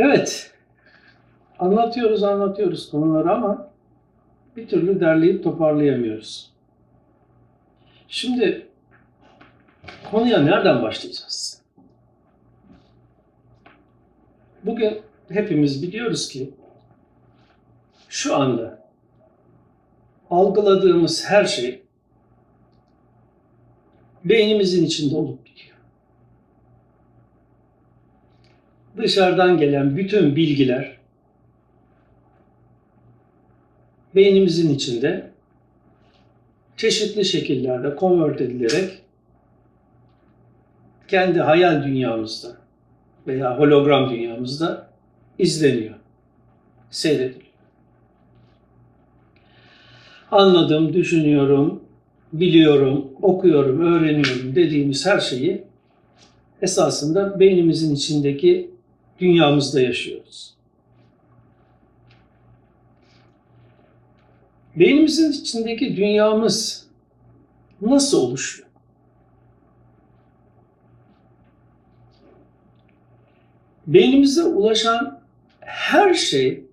Evet, anlatıyoruz anlatıyoruz konuları ama bir türlü derleyip toparlayamıyoruz. Şimdi konuya nereden başlayacağız? Bugün hepimiz biliyoruz ki şu anda algıladığımız her şey beynimizin içinde olup Dışarıdan gelen bütün bilgiler beynimizin içinde çeşitli şekillerde konvert edilerek kendi hayal dünyamızda veya hologram dünyamızda izleniyor, seyrediliyor. Anladım, düşünüyorum, biliyorum, okuyorum, öğreniyorum dediğimiz her şeyi esasında beynimizin içindeki dünyamızda yaşıyoruz. Beynimizin içindeki dünyamız nasıl oluşuyor? Beynimize ulaşan her şey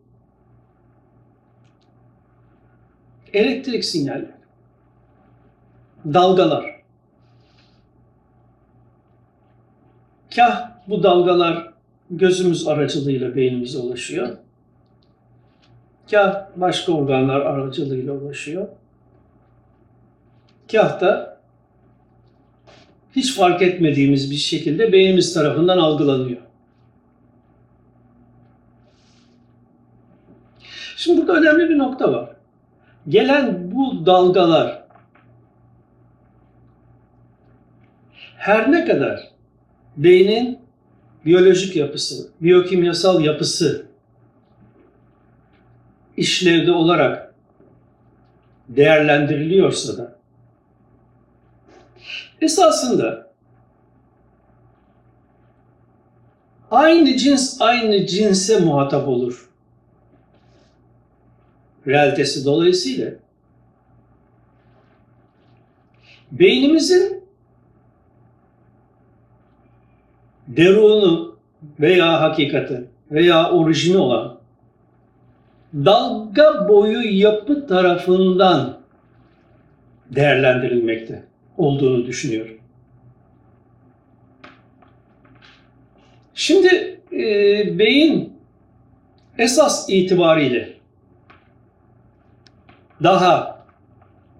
elektrik sinyalleri, dalgalar. Kah bu dalgalar gözümüz aracılığıyla beynimize ulaşıyor. Kah başka organlar aracılığıyla ulaşıyor. Kah da hiç fark etmediğimiz bir şekilde beynimiz tarafından algılanıyor. Şimdi burada önemli bir nokta var. Gelen bu dalgalar her ne kadar beynin biyolojik yapısı, biyokimyasal yapısı işlevde olarak değerlendiriliyorsa da esasında aynı cins aynı cinse muhatap olur. Realitesi dolayısıyla beynimizin derunu veya hakikati veya orijini olan dalga boyu yapı tarafından değerlendirilmekte olduğunu düşünüyorum. Şimdi e, beyin esas itibariyle daha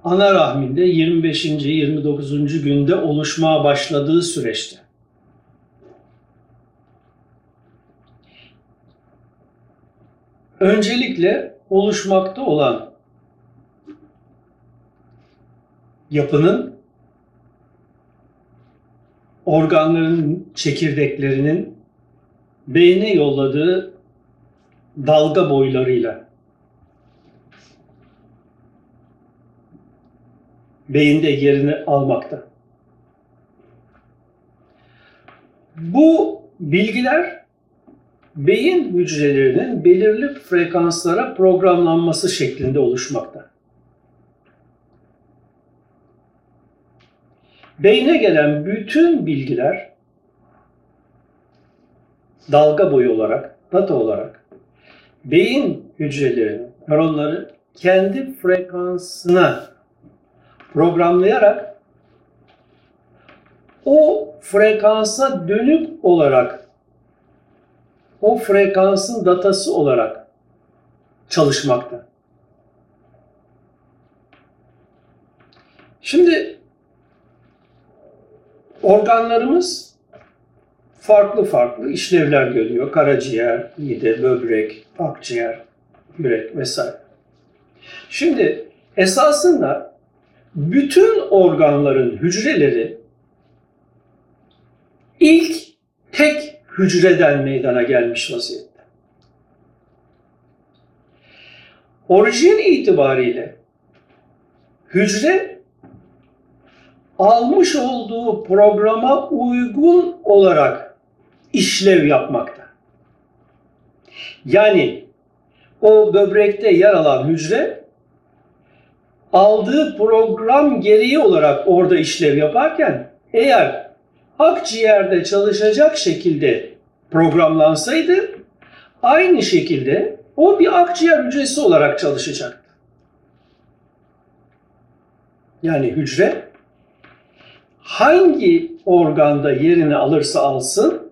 ana rahminde 25. 29. günde oluşmaya başladığı süreçte öncelikle oluşmakta olan yapının organların çekirdeklerinin beyne yolladığı dalga boylarıyla beyinde yerini almakta. Bu bilgiler beyin hücrelerinin belirli frekanslara programlanması şeklinde oluşmakta. Beyne gelen bütün bilgiler dalga boyu olarak, data olarak beyin hücrelerinin, nöronları kendi frekansına programlayarak o frekansa dönük olarak o frekansın datası olarak çalışmakta. Şimdi organlarımız farklı farklı işlevler görüyor. Karaciğer, mide, böbrek, akciğer, yürek vesaire. Şimdi esasında bütün organların hücreleri ilk tek hücreden meydana gelmiş vaziyette. Orijin itibariyle hücre almış olduğu programa uygun olarak işlev yapmakta. Yani o böbrekte yer alan hücre aldığı program gereği olarak orada işlev yaparken eğer akciğerde çalışacak şekilde programlansaydı aynı şekilde o bir akciğer hücresi olarak çalışacak. Yani hücre hangi organda yerini alırsa alsın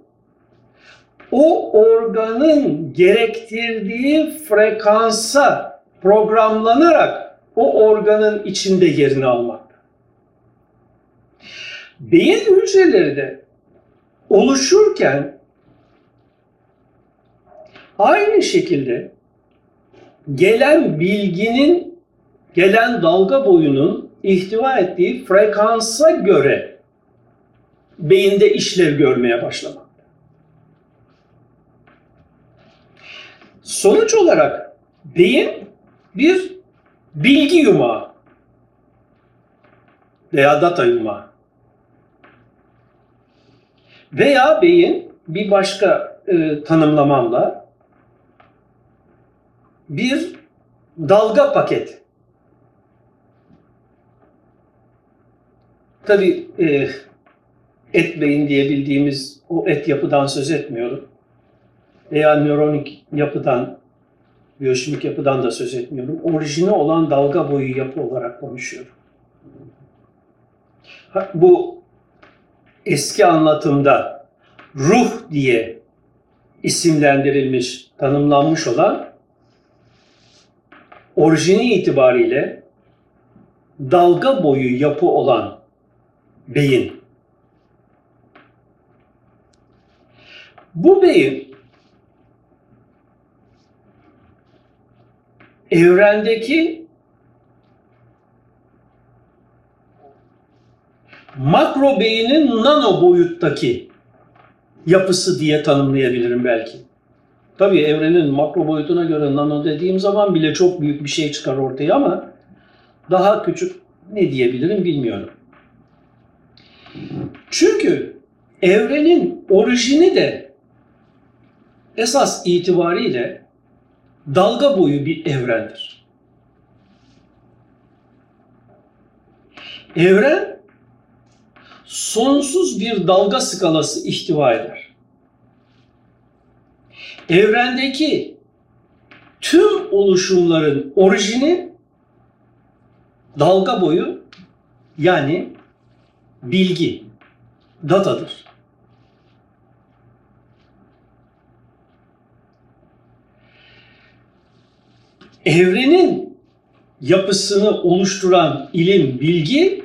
o organın gerektirdiği frekansa programlanarak o organın içinde yerini almak. Beyin hücreleri de oluşurken aynı şekilde gelen bilginin, gelen dalga boyunun ihtiva ettiği frekansa göre beyinde işlev görmeye başlamak. Sonuç olarak beyin bir bilgi yumağı veya data yumağı. Veya beyin bir başka e, tanımlamamla bir dalga paket. Tabi e, et beyin diye bildiğimiz o et yapıdan söz etmiyorum. Veya nöronik yapıdan, biyoşimik yapıdan da söz etmiyorum. Orijini olan dalga boyu yapı olarak konuşuyorum. Bu eski anlatımda ruh diye isimlendirilmiş, tanımlanmış olan orijini itibariyle dalga boyu yapı olan beyin. Bu beyin evrendeki makro beynin nano boyuttaki yapısı diye tanımlayabilirim belki. Tabii evrenin makro boyutuna göre nano dediğim zaman bile çok büyük bir şey çıkar ortaya ama daha küçük ne diyebilirim bilmiyorum. Çünkü evrenin orijini de esas itibariyle dalga boyu bir evrendir. Evren sonsuz bir dalga skalası ihtiva eder. Evrendeki tüm oluşumların orijini dalga boyu yani bilgi, datadır. Evrenin yapısını oluşturan ilim, bilgi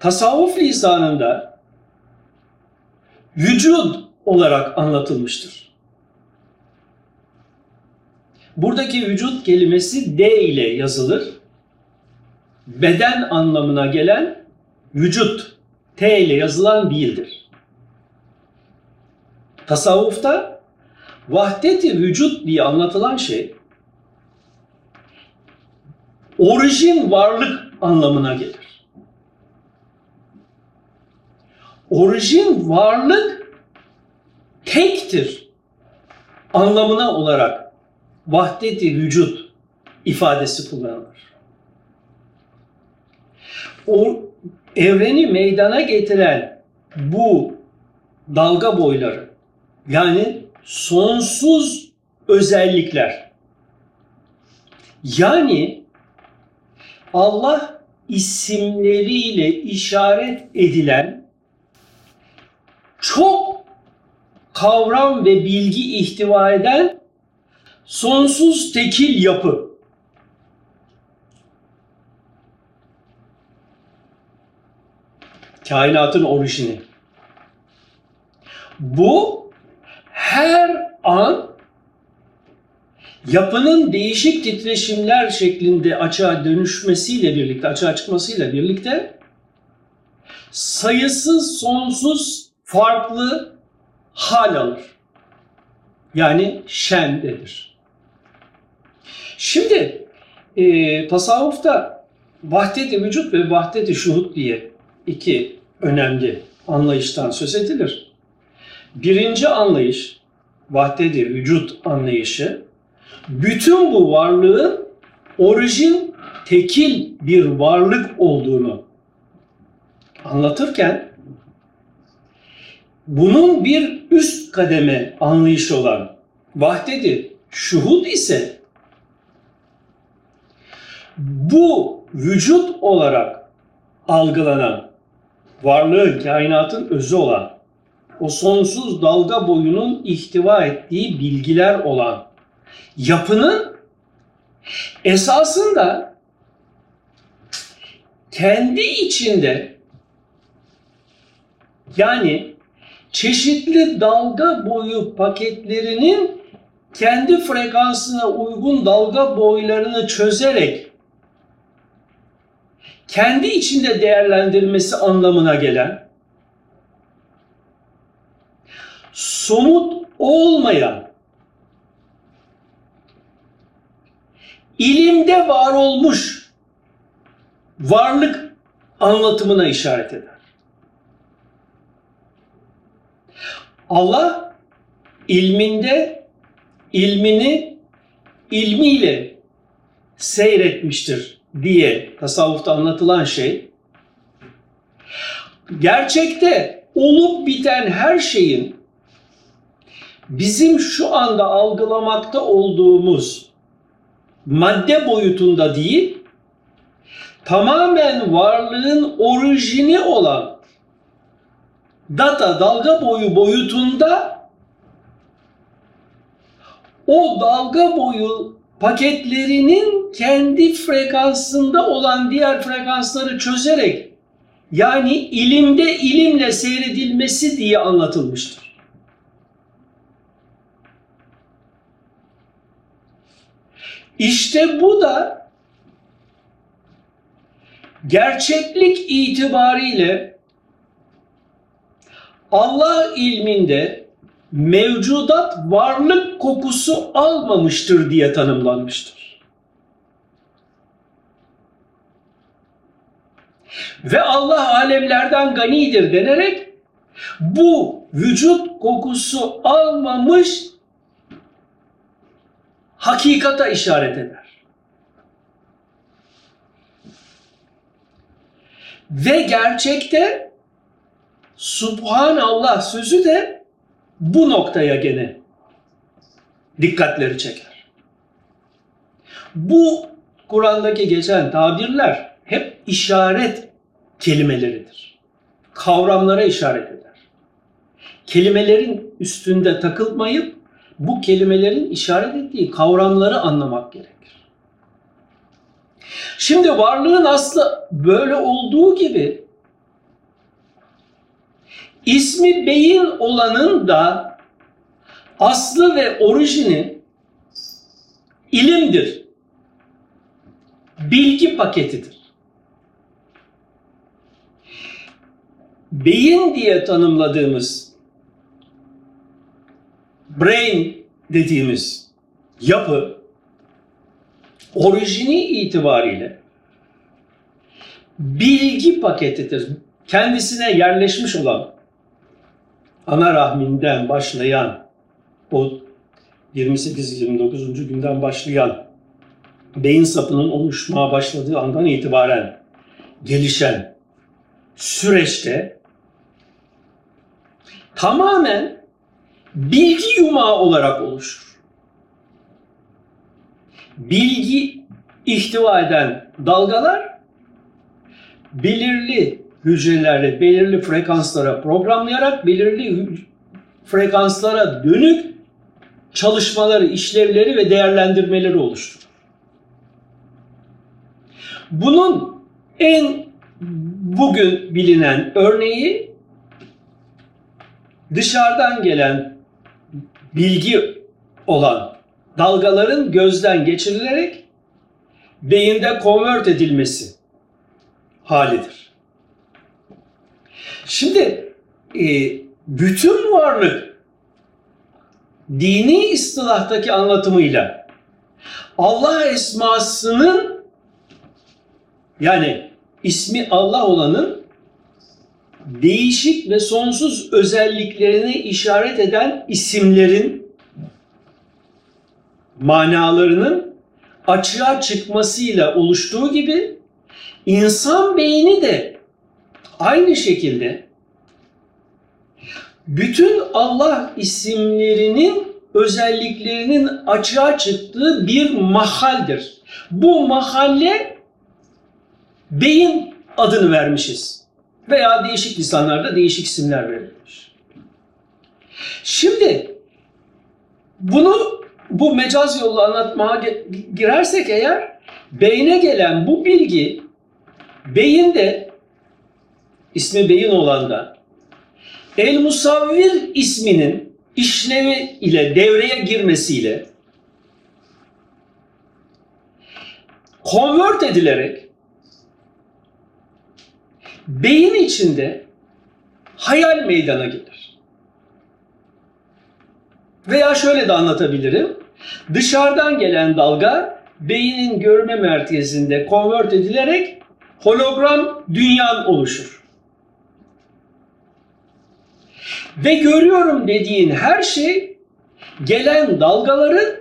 tasavvuf lisanında vücud olarak anlatılmıştır. Buradaki vücut kelimesi D ile yazılır. Beden anlamına gelen vücut T ile yazılan değildir. Tasavvufta vahdeti vücut diye anlatılan şey orijin varlık anlamına gelir. Orijin varlık tektir anlamına olarak vahdeti vücut ifadesi kullanılır. O evreni meydana getiren bu dalga boyları yani sonsuz özellikler yani Allah isimleriyle işaret edilen çok kavram ve bilgi ihtiva eden sonsuz tekil yapı. Kainatın orijini. Bu her an yapının değişik titreşimler şeklinde açığa dönüşmesiyle birlikte, açığa çıkmasıyla birlikte sayısız sonsuz farklı hal alır. Yani şendedir. Şimdi e, tasavvufta vahdet-i vücut ve vahdet-i şuhud diye iki önemli anlayıştan söz edilir. Birinci anlayış, vahdet-i vücut anlayışı, bütün bu varlığın orijin tekil bir varlık olduğunu anlatırken bunun bir üst kademe anlayış olan vahdedi şuhud ise bu vücut olarak algılanan varlığın, kainatın özü olan o sonsuz dalga boyunun ihtiva ettiği bilgiler olan yapının esasında kendi içinde yani çeşitli dalga boyu paketlerinin kendi frekansına uygun dalga boylarını çözerek kendi içinde değerlendirmesi anlamına gelen somut olmayan ilimde var olmuş varlık anlatımına işaret eder. Allah ilminde ilmini ilmiyle seyretmiştir diye tasavvufta anlatılan şey gerçekte olup biten her şeyin bizim şu anda algılamakta olduğumuz madde boyutunda değil tamamen varlığın orijini olan data dalga boyu boyutunda o dalga boyu paketlerinin kendi frekansında olan diğer frekansları çözerek yani ilimde ilimle seyredilmesi diye anlatılmıştır. İşte bu da gerçeklik itibariyle Allah ilminde mevcudat varlık kokusu almamıştır diye tanımlanmıştır. Ve Allah alemlerden ganidir denerek bu vücut kokusu almamış hakikata işaret eder. Ve gerçekte Subhanallah sözü de bu noktaya gene dikkatleri çeker. Bu Kur'an'daki geçen tabirler hep işaret kelimeleridir. Kavramlara işaret eder. Kelimelerin üstünde takılmayıp bu kelimelerin işaret ettiği kavramları anlamak gerekir. Şimdi varlığın aslı böyle olduğu gibi ismi beyin olanın da aslı ve orijini ilimdir. Bilgi paketidir. Beyin diye tanımladığımız brain dediğimiz yapı orijini itibariyle bilgi paketidir. Kendisine yerleşmiş olan ana rahminden başlayan o 28-29. günden başlayan beyin sapının oluşmaya başladığı andan itibaren gelişen süreçte tamamen bilgi yumağı olarak oluşur. Bilgi ihtiva eden dalgalar belirli hücrelerle belirli frekanslara programlayarak belirli frekanslara dönük çalışmaları, işlevleri ve değerlendirmeleri oluşturur. Bunun en bugün bilinen örneği dışarıdan gelen bilgi olan dalgaların gözden geçirilerek beyinde konvert edilmesi halidir. Şimdi e, bütün varlık dini istilahtaki anlatımıyla Allah esmasının yani ismi Allah olanın değişik ve sonsuz özelliklerini işaret eden isimlerin manalarının açığa çıkmasıyla oluştuğu gibi insan beyni de aynı şekilde bütün Allah isimlerinin özelliklerinin açığa çıktığı bir mahaldir. Bu mahalle beyin adını vermişiz. Veya değişik lisanlarda değişik isimler verilmiş. Şimdi bunu bu mecaz yolu anlatmaya girersek eğer beyne gelen bu bilgi beyinde ismi beyin olanda El Musavvir isminin işlevi ile devreye girmesiyle convert edilerek beyin içinde hayal meydana gelir. Veya şöyle de anlatabilirim. Dışarıdan gelen dalga beynin görme merkezinde convert edilerek hologram dünyan oluşur. Ve görüyorum dediğin her şey gelen dalgaların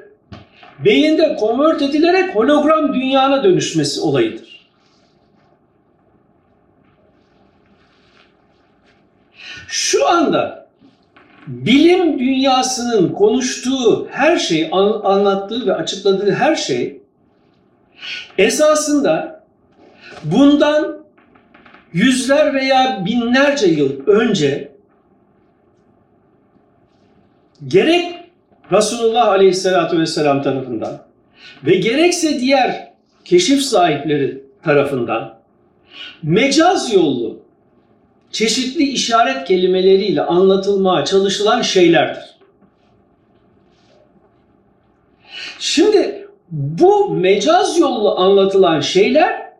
beyinde convert edilerek hologram dünyana dönüşmesi olayıdır. Şu anda bilim dünyasının konuştuğu her şey, anlattığı ve açıkladığı her şey esasında bundan yüzler veya binlerce yıl önce gerek Resulullah Aleyhisselatü Vesselam tarafından ve gerekse diğer keşif sahipleri tarafından mecaz yollu çeşitli işaret kelimeleriyle anlatılmaya çalışılan şeylerdir. Şimdi bu mecaz yollu anlatılan şeyler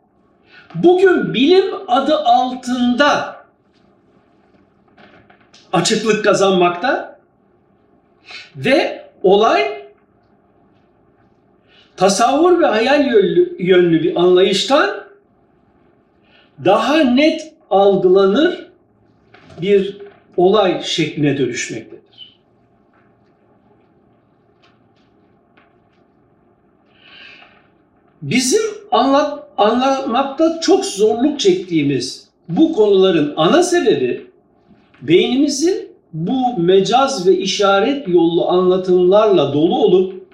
bugün bilim adı altında açıklık kazanmakta ve olay tasavvur ve hayal yönlü bir anlayıştan daha net algılanır bir olay şekline dönüşmektedir. Bizim anlat, anlamakta çok zorluk çektiğimiz bu konuların ana sebebi beynimizin bu mecaz ve işaret yollu anlatımlarla dolu olup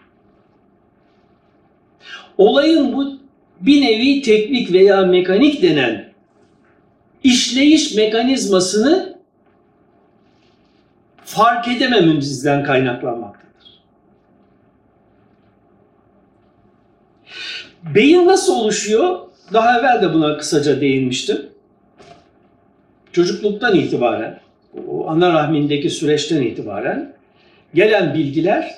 olayın bu bir nevi teknik veya mekanik denen işleyiş mekanizmasını fark edemememizden kaynaklanmaktadır. Beyin nasıl oluşuyor? Daha evvel de buna kısaca değinmiştim. Çocukluktan itibaren, ana rahmindeki süreçten itibaren gelen bilgiler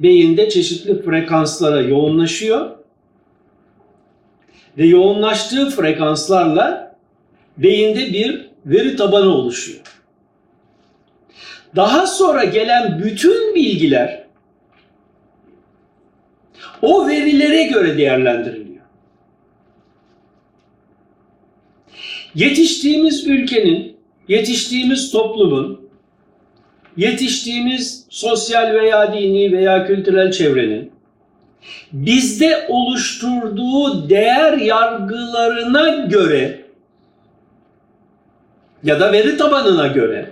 beyinde çeşitli frekanslara yoğunlaşıyor ve yoğunlaştığı frekanslarla beyinde bir veri tabanı oluşuyor. Daha sonra gelen bütün bilgiler o verilere göre değerlendiriliyor. Yetiştiğimiz ülkenin, yetiştiğimiz toplumun, yetiştiğimiz sosyal veya dini veya kültürel çevrenin bizde oluşturduğu değer yargılarına göre ya da veri tabanına göre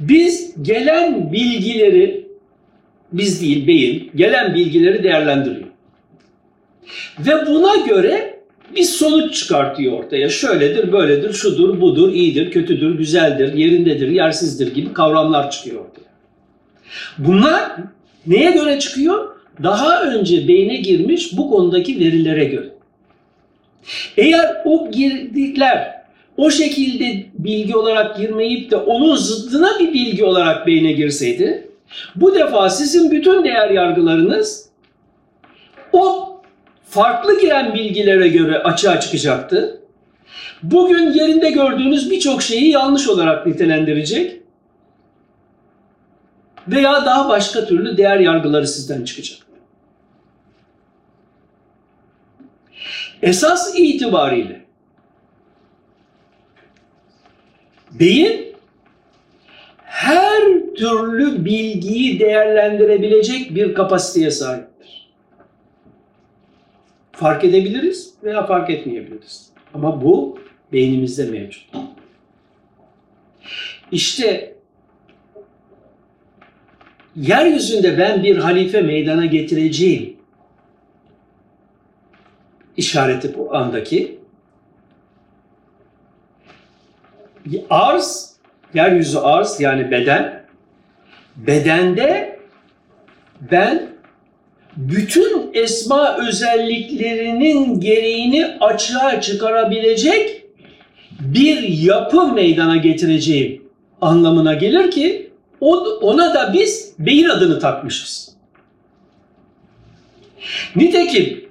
biz gelen bilgileri biz değil beyin gelen bilgileri değerlendiriyor. Ve buna göre bir sonuç çıkartıyor ortaya. Şöyledir, böyledir, şudur, budur, iyidir, kötüdür, güzeldir, yerindedir, yersizdir gibi kavramlar çıkıyor ortaya. Bunlar neye göre çıkıyor? Daha önce beyne girmiş bu konudaki verilere göre. Eğer o girdikler o şekilde bilgi olarak girmeyip de onun zıddına bir bilgi olarak beyne girseydi, bu defa sizin bütün değer yargılarınız o farklı giren bilgilere göre açığa çıkacaktı. Bugün yerinde gördüğünüz birçok şeyi yanlış olarak nitelendirecek veya daha başka türlü değer yargıları sizden çıkacak. Esas itibariyle Beyin her türlü bilgiyi değerlendirebilecek bir kapasiteye sahiptir. Fark edebiliriz veya fark etmeyebiliriz. Ama bu beynimizde mevcut. İşte yeryüzünde ben bir halife meydana getireceğim işareti bu andaki. Arz, yeryüzü arz yani beden. Bedende ben bütün esma özelliklerinin gereğini açığa çıkarabilecek bir yapı meydana getireceğim anlamına gelir ki ona da biz beyin adını takmışız. Nitekim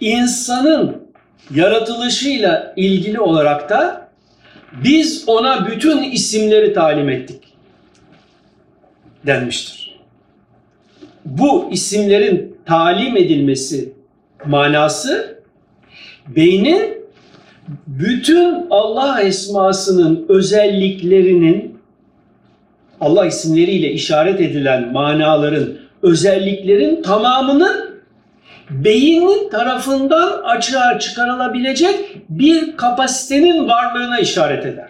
insanın yaratılışıyla ilgili olarak da biz ona bütün isimleri talim ettik denmiştir. Bu isimlerin talim edilmesi manası beynin bütün Allah esmasının özelliklerinin Allah isimleriyle işaret edilen manaların, özelliklerin tamamının beynin tarafından açığa çıkarılabilecek bir kapasitenin varlığına işaret eder.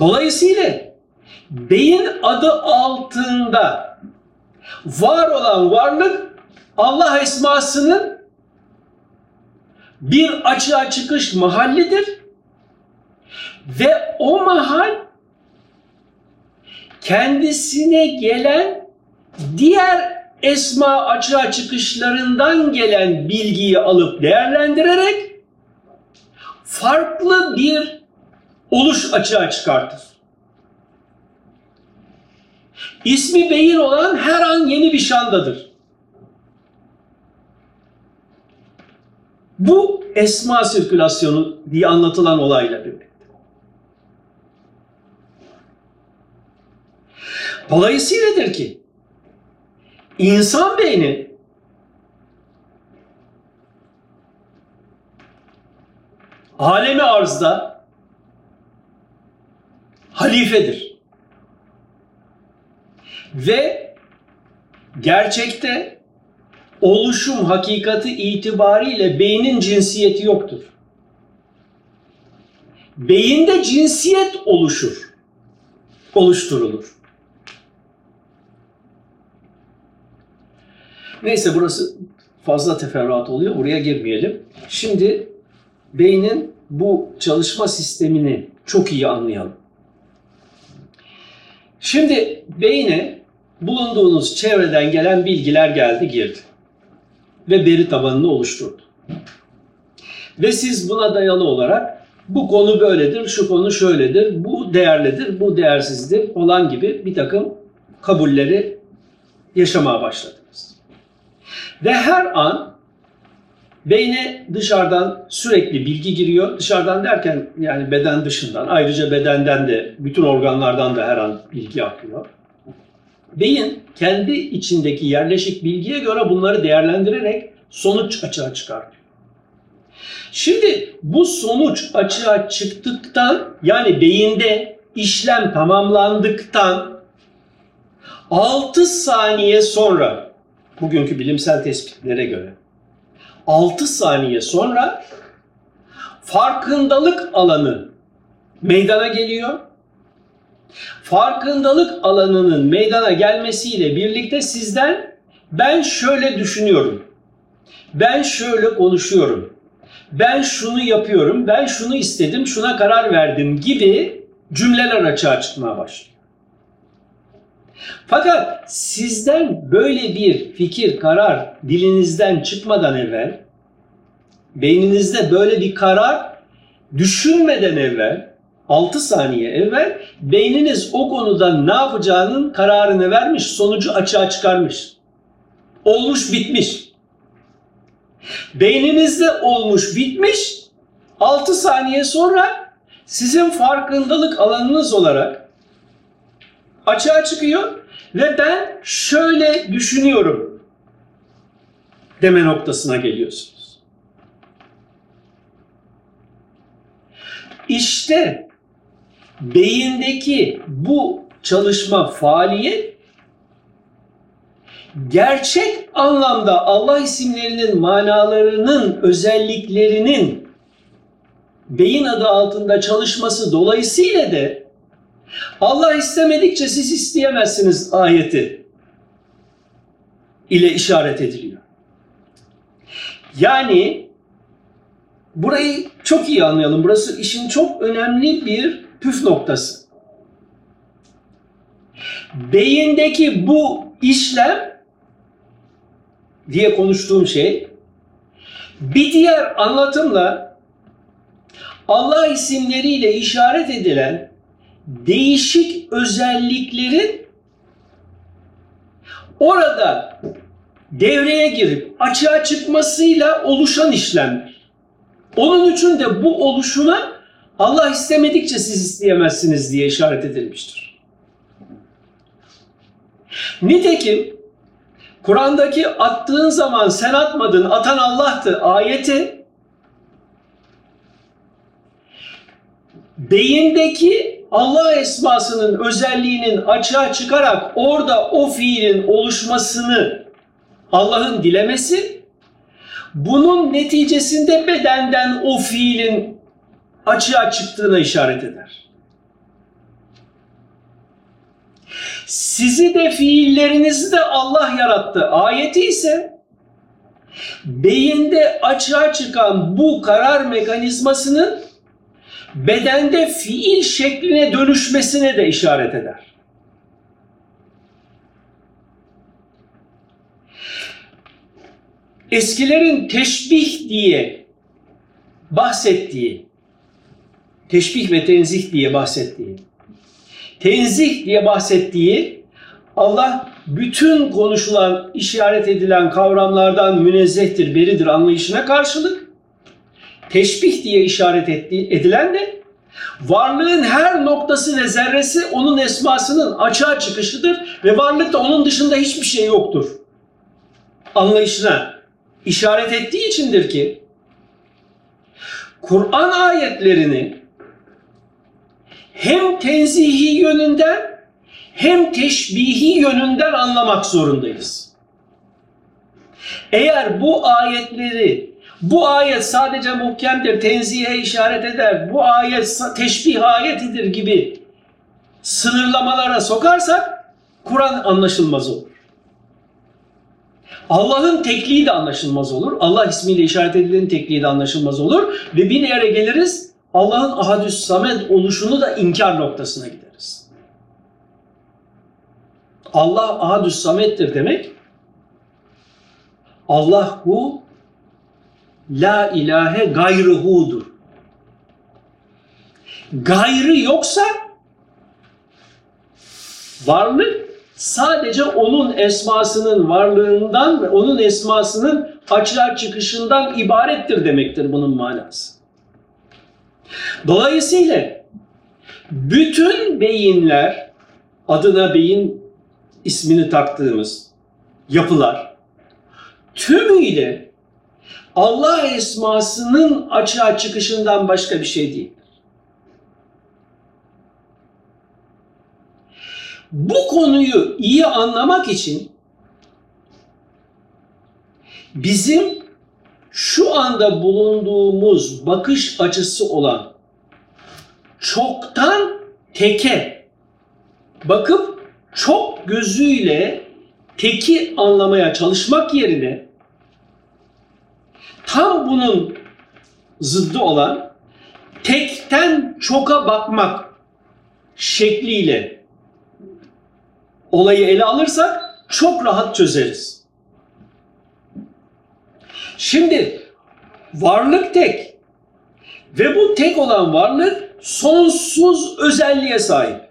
Dolayısıyla beyin adı altında var olan varlık Allah esmasının bir açığa çıkış mahallidir ve o mahal kendisine gelen diğer esma açığa çıkışlarından gelen bilgiyi alıp değerlendirerek farklı bir oluş açığa çıkartır. İsmi beyin olan her an yeni bir şandadır. Bu esma sirkülasyonu diye anlatılan olayla birlikte. Dolayısıyladır ki insan beyni alemi arzda halifedir. Ve gerçekte oluşum hakikati itibariyle beynin cinsiyeti yoktur. Beyinde cinsiyet oluşur, oluşturulur. Neyse burası fazla teferruat oluyor. Buraya girmeyelim. Şimdi beynin bu çalışma sistemini çok iyi anlayalım. Şimdi beyne bulunduğunuz çevreden gelen bilgiler geldi girdi. Ve veri tabanını oluşturdu. Ve siz buna dayalı olarak bu konu böyledir, şu konu şöyledir, bu değerlidir, bu değersizdir olan gibi bir takım kabulleri yaşamaya başladınız. Ve her an beyne dışarıdan sürekli bilgi giriyor. Dışarıdan derken yani beden dışından, ayrıca bedenden de, bütün organlardan da her an bilgi akıyor. Beyin kendi içindeki yerleşik bilgiye göre bunları değerlendirerek sonuç açığa çıkartıyor. Şimdi bu sonuç açığa çıktıktan yani beyinde işlem tamamlandıktan 6 saniye sonra bugünkü bilimsel tespitlere göre 6 saniye sonra farkındalık alanı meydana geliyor. Farkındalık alanının meydana gelmesiyle birlikte sizden ben şöyle düşünüyorum. Ben şöyle konuşuyorum. Ben şunu yapıyorum. Ben şunu istedim, şuna karar verdim gibi cümleler açığa çıkmaya başlıyor. Fakat sizden böyle bir fikir, karar dilinizden çıkmadan evvel, beyninizde böyle bir karar düşünmeden evvel, 6 saniye evvel beyniniz o konuda ne yapacağının kararını vermiş, sonucu açığa çıkarmış. Olmuş bitmiş. Beyninizde olmuş bitmiş, 6 saniye sonra sizin farkındalık alanınız olarak açığa çıkıyor ve ben şöyle düşünüyorum deme noktasına geliyorsunuz. İşte beyindeki bu çalışma faaliyet gerçek anlamda Allah isimlerinin manalarının, özelliklerinin beyin adı altında çalışması dolayısıyla da Allah istemedikçe siz isteyemezsiniz ayeti ile işaret ediliyor. Yani burayı çok iyi anlayalım. Burası işin çok önemli bir püf noktası. Beyindeki bu işlem diye konuştuğum şey bir diğer anlatımla Allah isimleriyle işaret edilen değişik özelliklerin orada devreye girip açığa çıkmasıyla oluşan işlemler. Onun için de bu oluşuna Allah istemedikçe siz isteyemezsiniz diye işaret edilmiştir. Nitekim Kur'an'daki attığın zaman sen atmadın, atan Allah'tı ayeti beyindeki Allah esmasının özelliğinin açığa çıkarak orada o fiilin oluşmasını Allah'ın dilemesi bunun neticesinde bedenden o fiilin açığa çıktığına işaret eder. Sizi de fiillerinizi de Allah yarattı. Ayeti ise beyinde açığa çıkan bu karar mekanizmasının bedende fiil şekline dönüşmesine de işaret eder. Eskilerin teşbih diye bahsettiği, teşbih ve tenzih diye bahsettiği, tenzih diye bahsettiği Allah bütün konuşulan, işaret edilen kavramlardan münezzehtir, beridir anlayışına karşılık teşbih diye işaret ettiği, edilen de varlığın her noktası ve zerresi onun esmasının açığa çıkışıdır ve varlıkta onun dışında hiçbir şey yoktur. Anlayışına işaret ettiği içindir ki Kur'an ayetlerini hem tenzihi yönünden hem teşbihi yönünden anlamak zorundayız. Eğer bu ayetleri bu ayet sadece muhkemdir, tenzihe işaret eder, bu ayet teşbih ayetidir gibi sınırlamalara sokarsak Kur'an anlaşılmaz olur. Allah'ın tekliği de anlaşılmaz olur. Allah ismiyle işaret edilenin tekliği de anlaşılmaz olur. Ve bir yere geliriz Allah'ın ahadüs samed oluşunu da inkar noktasına gideriz. Allah ahadüs sameddir demek Allah bu la ilahe gayrıhudur. Gayrı yoksa varlık sadece onun esmasının varlığından ve onun esmasının açığa çıkışından ibarettir demektir bunun manası. Dolayısıyla bütün beyinler adına beyin ismini taktığımız yapılar tümüyle Allah esmasının açığa çıkışından başka bir şey değil. Bu konuyu iyi anlamak için bizim şu anda bulunduğumuz bakış açısı olan çoktan teke bakıp çok gözüyle teki anlamaya çalışmak yerine tam bunun zıddı olan tekten çoka bakmak şekliyle olayı ele alırsak çok rahat çözeriz. Şimdi varlık tek ve bu tek olan varlık sonsuz özelliğe sahip.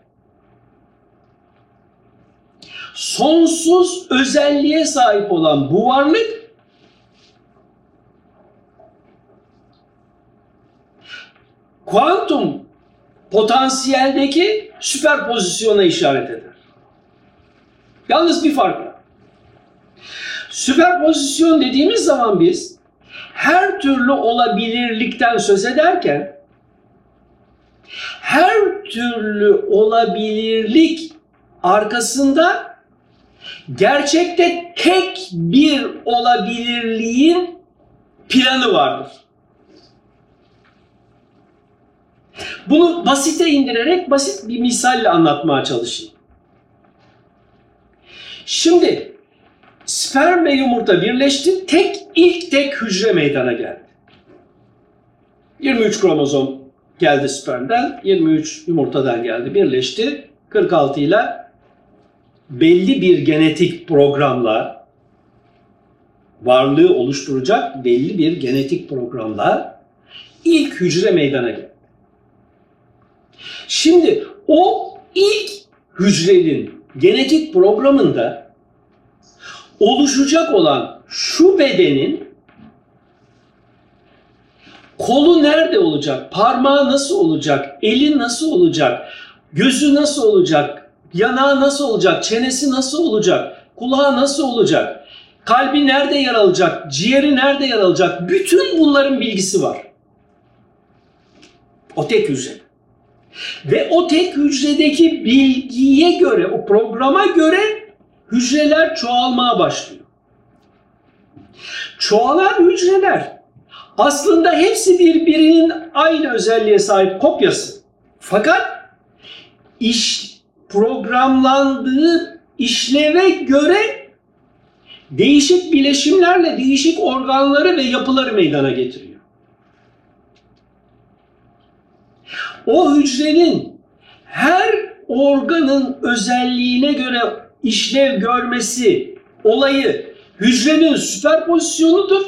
Sonsuz özelliğe sahip olan bu varlık kuantum potansiyeldeki süperpozisyona işaret eder. Yalnız bir fark var. Süperpozisyon dediğimiz zaman biz her türlü olabilirlikten söz ederken her türlü olabilirlik arkasında gerçekte tek bir olabilirliğin planı vardır. Bunu basite indirerek basit bir misalle anlatmaya çalışayım. Şimdi sperm ve yumurta birleşti, tek ilk tek hücre meydana geldi. 23 kromozom geldi spermden, 23 yumurtadan geldi, birleşti. 46 ile belli bir genetik programla varlığı oluşturacak belli bir genetik programla ilk hücre meydana geldi. Şimdi o ilk hücrenin genetik programında oluşacak olan şu bedenin kolu nerede olacak, parmağı nasıl olacak, eli nasıl olacak, gözü nasıl olacak, yanağı nasıl olacak, çenesi nasıl olacak, kulağı nasıl olacak, kalbi nerede yer alacak, ciğeri nerede yer alacak, bütün bunların bilgisi var. O tek hücre. Ve o tek hücredeki bilgiye göre, o programa göre hücreler çoğalmaya başlıyor. Çoğalan hücreler aslında hepsi birbirinin aynı özelliğe sahip kopyası. Fakat iş programlandığı işleve göre değişik bileşimlerle değişik organları ve yapıları meydana getiriyor. O hücrenin her organın özelliğine göre işlev görmesi olayı hücrenin süperpozisyonudur.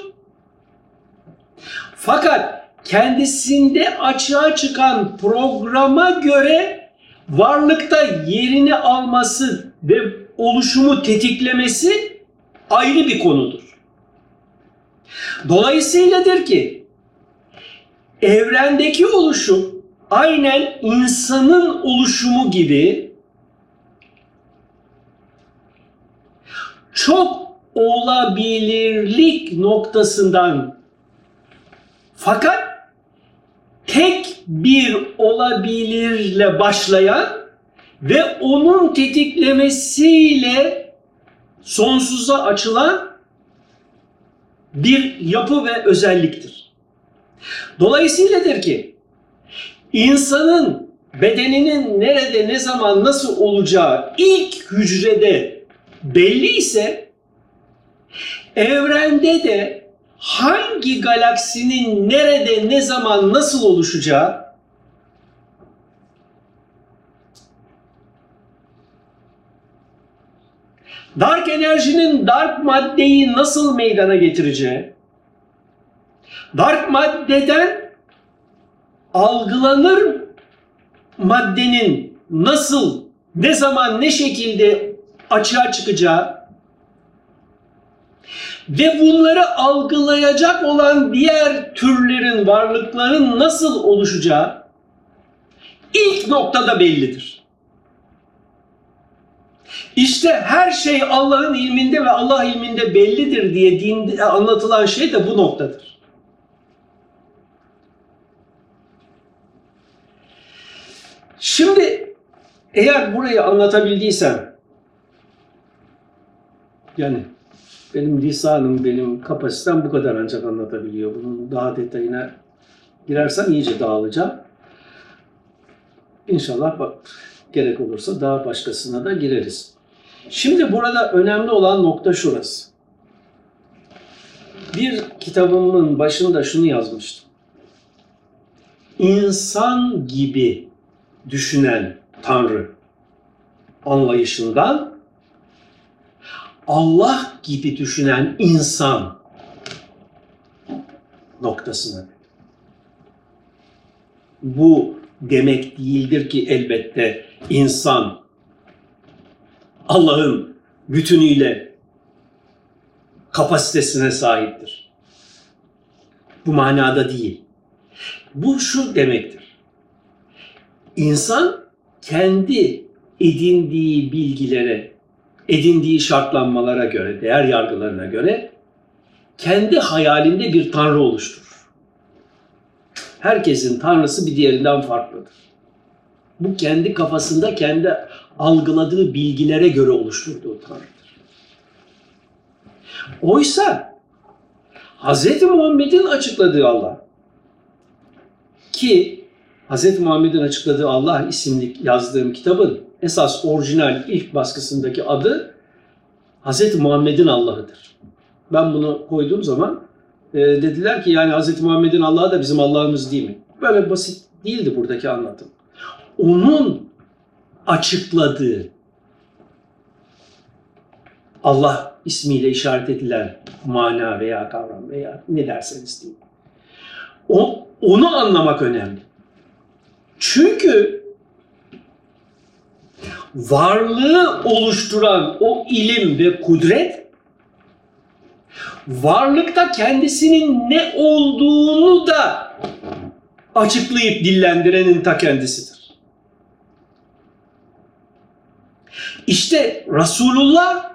Fakat kendisinde açığa çıkan programa göre varlıkta yerini alması ve oluşumu tetiklemesi ayrı bir konudur. Dolayısıyladır ki evrendeki oluşum aynen insanın oluşumu gibi çok olabilirlik noktasından fakat tek bir olabilirle başlayan ve onun tetiklemesiyle sonsuza açılan bir yapı ve özelliktir. Dolayısıyladır ki insanın bedeninin nerede, ne zaman, nasıl olacağı ilk hücrede belli ise evrende de hangi galaksinin nerede, ne zaman, nasıl oluşacağı dark enerjinin dark maddeyi nasıl meydana getireceği, dark maddeden algılanır maddenin nasıl, ne zaman, ne şekilde açığa çıkacağı ve bunları algılayacak olan diğer türlerin, varlıkların nasıl oluşacağı ilk noktada bellidir. İşte her şey Allah'ın ilminde ve Allah ilminde bellidir diye dinde anlatılan şey de bu noktadır. Şimdi eğer burayı anlatabildiysem yani benim lisanım, benim kapasitem bu kadar ancak anlatabiliyor. Bunun daha detayına girersem iyice dağılacağım. İnşallah bak, gerek olursa daha başkasına da gireriz. Şimdi burada önemli olan nokta şurası. Bir kitabımın başında şunu yazmıştım. İnsan gibi düşünen Tanrı anlayışından Allah gibi düşünen insan noktasına. Bu demek değildir ki elbette insan Allah'ın bütünüyle kapasitesine sahiptir. Bu manada değil. Bu şu demektir. İnsan kendi edindiği bilgilere, edindiği şartlanmalara göre, değer yargılarına göre kendi hayalinde bir tanrı oluşturur. Herkesin tanrısı bir diğerinden farklıdır. Bu kendi kafasında kendi algıladığı bilgilere göre oluşturduğu tanrıdır. Oysa Hz. Muhammed'in açıkladığı Allah ki Hz. Muhammed'in açıkladığı Allah isimli yazdığım kitabın esas orijinal ilk baskısındaki adı Hz. Muhammed'in Allah'ıdır. Ben bunu koyduğum zaman e, dediler ki yani Hz. Muhammed'in Allah'ı da bizim Allah'ımız değil mi? Böyle basit değildi buradaki anlatım. Onun açıkladığı Allah ismiyle işaret edilen mana veya kavram veya ne derseniz deyin. O, onu anlamak önemli. Çünkü varlığı oluşturan o ilim ve kudret varlıkta kendisinin ne olduğunu da açıklayıp dillendirenin ta kendisidir. İşte Resulullah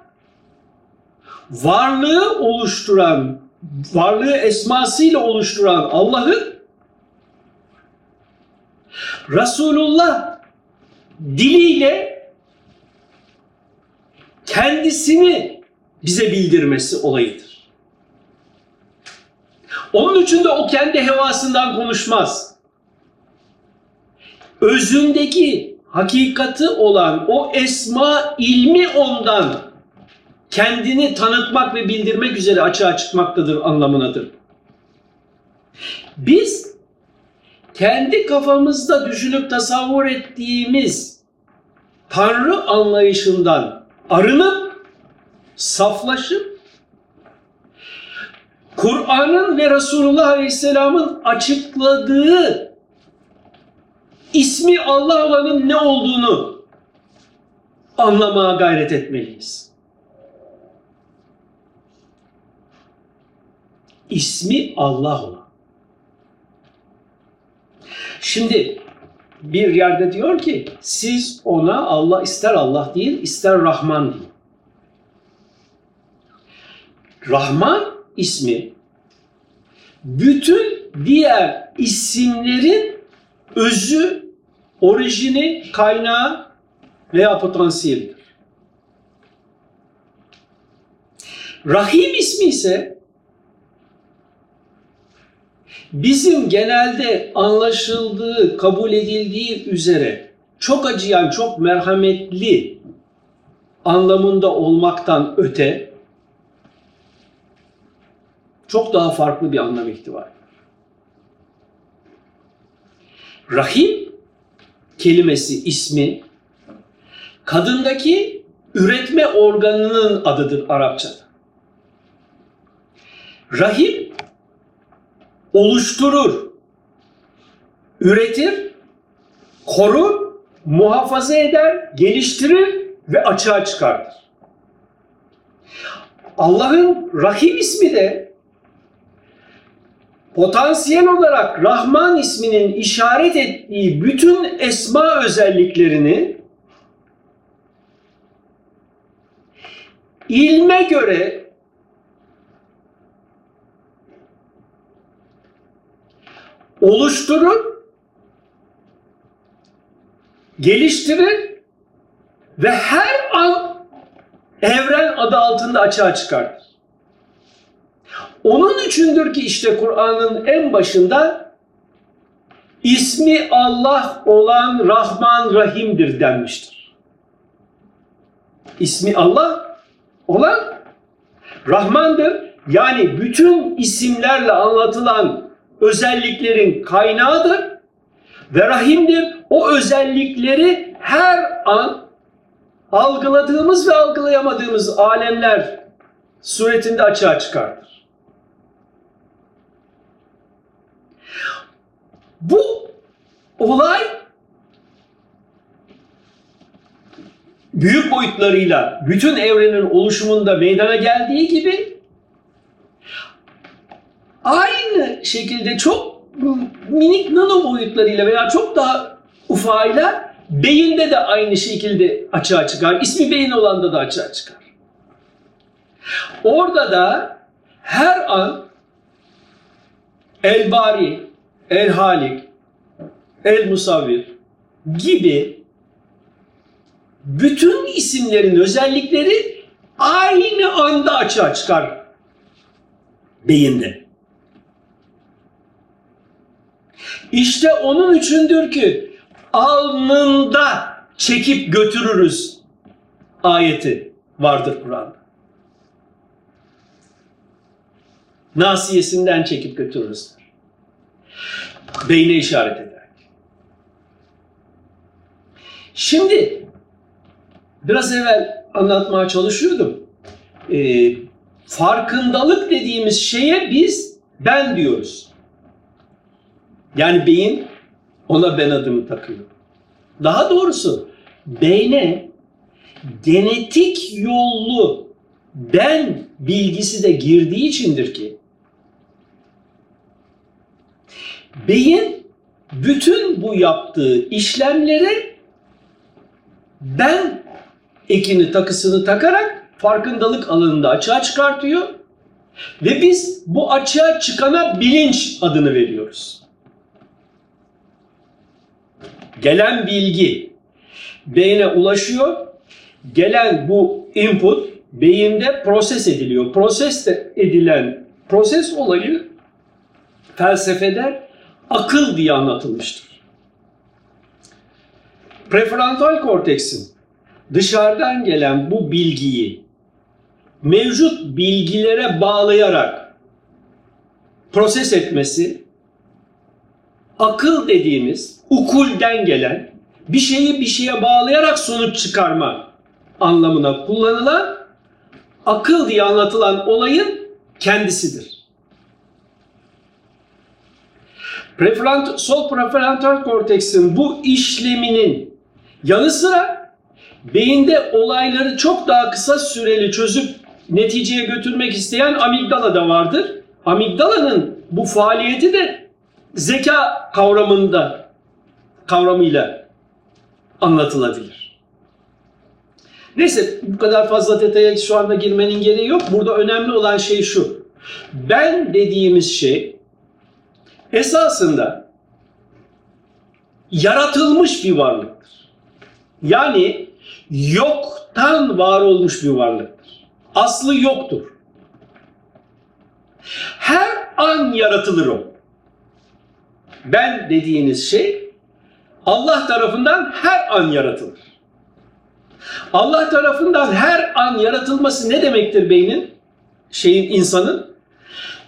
varlığı oluşturan, varlığı esmasıyla oluşturan Allah'ın Resulullah diliyle kendisini bize bildirmesi olayıdır. Onun için de o kendi hevasından konuşmaz. Özündeki hakikati olan o esma ilmi ondan kendini tanıtmak ve bildirmek üzere açığa çıkmaktadır anlamınadır. Biz kendi kafamızda düşünüp tasavvur ettiğimiz Tanrı anlayışından arınıp saflaşıp Kur'an'ın ve Resulullah Aleyhisselam'ın açıkladığı ismi Allah olanın ne olduğunu anlamaya gayret etmeliyiz. İsmi Allah olan. Şimdi bir yerde diyor ki siz ona Allah ister Allah değil ister Rahman deyin. Rahman ismi bütün diğer isimlerin özü, orijini, kaynağı veya potansiyelidir. Rahim ismi ise bizim genelde anlaşıldığı, kabul edildiği üzere çok acıyan, çok merhametli anlamında olmaktan öte çok daha farklı bir anlam ihtiva Rahim kelimesi, ismi kadındaki üretme organının adıdır Arapçada. Rahim oluşturur, üretir, korur, muhafaza eder, geliştirir ve açığa çıkartır. Allah'ın Rahim ismi de potansiyel olarak Rahman isminin işaret ettiği bütün esma özelliklerini ilme göre oluşturur, geliştirir ve her an evren adı altında açığa çıkartır. Onun içindir ki işte Kur'an'ın en başında ismi Allah olan Rahman Rahim'dir denmiştir. İsmi Allah olan Rahman'dır. Yani bütün isimlerle anlatılan özelliklerin kaynağıdır ve rahimdir. O özellikleri her an algıladığımız ve algılayamadığımız alemler suretinde açığa çıkartır. Bu olay büyük boyutlarıyla bütün evrenin oluşumunda meydana geldiği gibi aynı şekilde çok minik nano boyutlarıyla veya çok daha ufağıyla beyinde de aynı şekilde açığa çıkar. İsmi beyin olanda da açığa çıkar. Orada da her an El Bari, El Halik, El Musavvir gibi bütün isimlerin özellikleri aynı anda açığa çıkar Beyinde. İşte onun üçündür ki alnında çekip götürürüz ayeti vardır Kur'an'da. Nasiyesinden çekip götürürüz. Beyne işaret eder. Şimdi biraz evvel anlatmaya çalışıyordum. Ee, farkındalık dediğimiz şeye biz ben diyoruz. Yani beyin ona ben adımı takıyor. Daha doğrusu beyne genetik yollu ben bilgisi de girdiği içindir ki beyin bütün bu yaptığı işlemleri ben ekini takısını takarak farkındalık alanında açığa çıkartıyor ve biz bu açığa çıkana bilinç adını veriyoruz. Gelen bilgi beyne ulaşıyor. Gelen bu input beyinde proses ediliyor. Proses edilen proses olayı felsefede akıl diye anlatılmıştır. Prefrontal korteksin dışarıdan gelen bu bilgiyi mevcut bilgilere bağlayarak proses etmesi akıl dediğimiz ukulden gelen bir şeyi bir şeye bağlayarak sonuç çıkarma anlamına kullanılan akıl diye anlatılan olayın kendisidir. Prefront, sol prefrontal korteksin bu işleminin yanı sıra beyinde olayları çok daha kısa süreli çözüp neticeye götürmek isteyen amigdala da vardır. Amigdalanın bu faaliyeti de zeka kavramında kavramıyla anlatılabilir. Neyse bu kadar fazla detaya şu anda girmenin gereği yok. Burada önemli olan şey şu. Ben dediğimiz şey esasında yaratılmış bir varlıktır. Yani yoktan var olmuş bir varlıktır. Aslı yoktur. Her an yaratılır o. Ben dediğiniz şey Allah tarafından her an yaratılır. Allah tarafından her an yaratılması ne demektir beynin? Şeyin insanın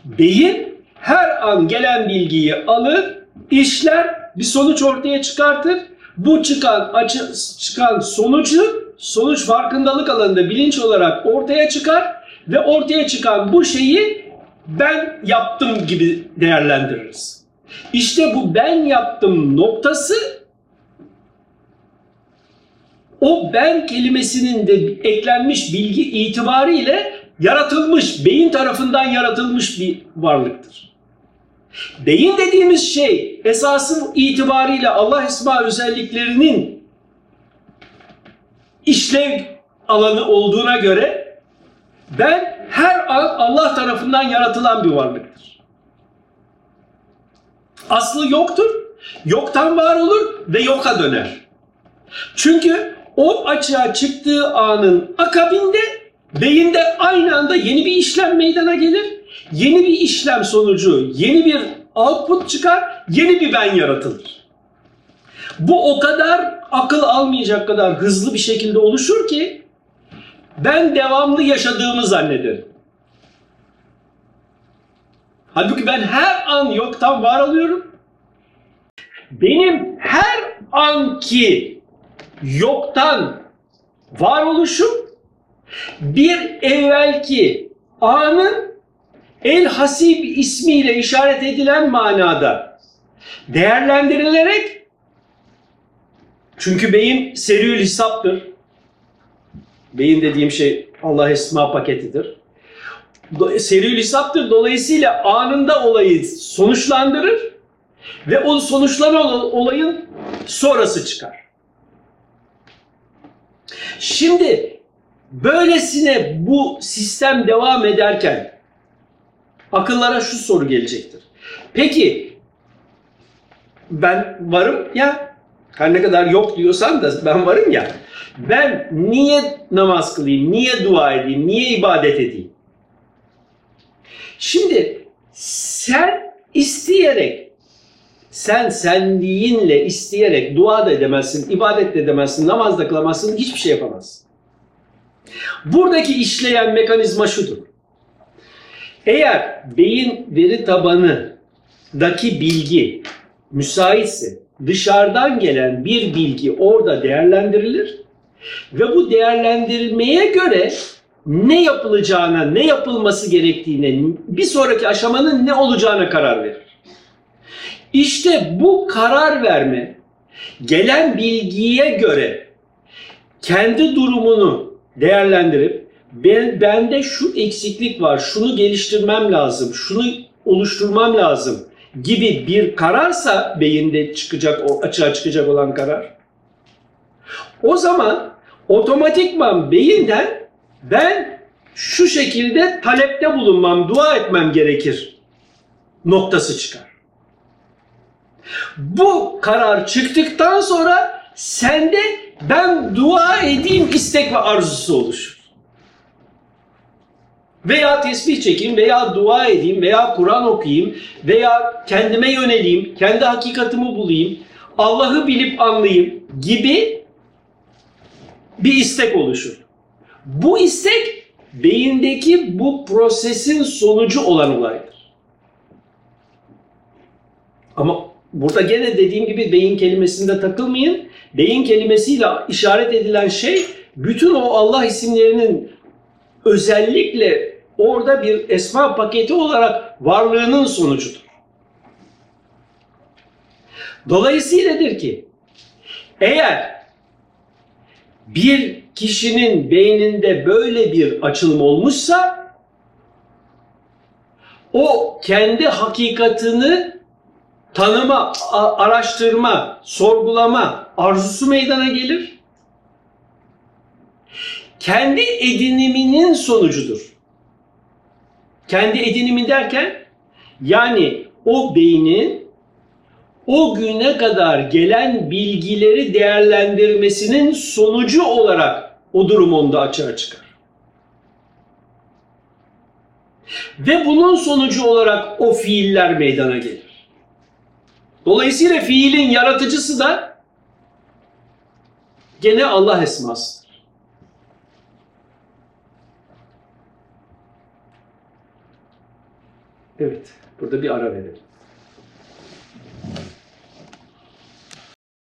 beyin her an gelen bilgiyi alır, işler, bir sonuç ortaya çıkartır. Bu çıkan açı, çıkan sonucu sonuç farkındalık alanında bilinç olarak ortaya çıkar ve ortaya çıkan bu şeyi ben yaptım gibi değerlendiririz. İşte bu ben yaptım noktası o ben kelimesinin de eklenmiş bilgi itibariyle yaratılmış, beyin tarafından yaratılmış bir varlıktır. Beyin dediğimiz şey esasın itibariyle Allah isma özelliklerinin işlev alanı olduğuna göre ben her an Allah tarafından yaratılan bir varlıktır. Aslı yoktur, yoktan var olur ve yoka döner. Çünkü o açığa çıktığı anın akabinde beyinde aynı anda yeni bir işlem meydana gelir. Yeni bir işlem sonucu yeni bir output çıkar, yeni bir ben yaratılır. Bu o kadar akıl almayacak kadar hızlı bir şekilde oluşur ki ben devamlı yaşadığımı zannederim. Halbuki ben her an yoktan var oluyorum. Benim her anki yoktan varoluşum bir evvelki anın El Hasib ismiyle işaret edilen manada değerlendirilerek çünkü beyin seriül hesaptır. Beyin dediğim şey Allah esma paketidir. Seriül hesaptır. Dolayısıyla anında olayı sonuçlandırır ve o sonuçlanan olayın sonrası çıkar. Şimdi böylesine bu sistem devam ederken akıllara şu soru gelecektir. Peki ben varım ya her ne kadar yok diyorsan da ben varım ya. Ben niye namaz kılayım, niye dua edeyim, niye ibadet edeyim? Şimdi sen isteyerek, sen senliğinle isteyerek dua da edemezsin, ibadet de edemezsin, namaz da kılamazsın, hiçbir şey yapamazsın. Buradaki işleyen mekanizma şudur. Eğer beyin veri tabanındaki bilgi müsaitse dışarıdan gelen bir bilgi orada değerlendirilir ve bu değerlendirilmeye göre ne yapılacağına, ne yapılması gerektiğine, bir sonraki aşamanın ne olacağına karar verir. İşte bu karar verme gelen bilgiye göre kendi durumunu değerlendirip ben bende şu eksiklik var, şunu geliştirmem lazım, şunu oluşturmam lazım gibi bir kararsa beyinde çıkacak o açığa çıkacak olan karar. O zaman otomatikman beyinden ben şu şekilde talepte bulunmam, dua etmem gerekir noktası çıkar. Bu karar çıktıktan sonra sende ben dua edeyim istek ve arzusu oluşur. Veya tesbih çekeyim veya dua edeyim veya Kur'an okuyayım veya kendime yöneleyim, kendi hakikatimi bulayım, Allah'ı bilip anlayayım gibi bir istek oluşur. Bu istek beyindeki bu prosesin sonucu olan olaydır. Ama burada gene dediğim gibi beyin kelimesinde takılmayın. Beyin kelimesiyle işaret edilen şey bütün o Allah isimlerinin özellikle orada bir esma paketi olarak varlığının sonucudur. Dolayısıyladır ki eğer bir kişinin beyninde böyle bir açılım olmuşsa o kendi hakikatini tanıma, araştırma, sorgulama arzusu meydana gelir. Kendi ediniminin sonucudur. Kendi edinimi derken yani o beynin o güne kadar gelen bilgileri değerlendirmesinin sonucu olarak o durum onda açığa çıkar. Ve bunun sonucu olarak o fiiller meydana gelir. Dolayısıyla fiilin yaratıcısı da gene Allah esmasıdır. Evet, burada bir ara verelim.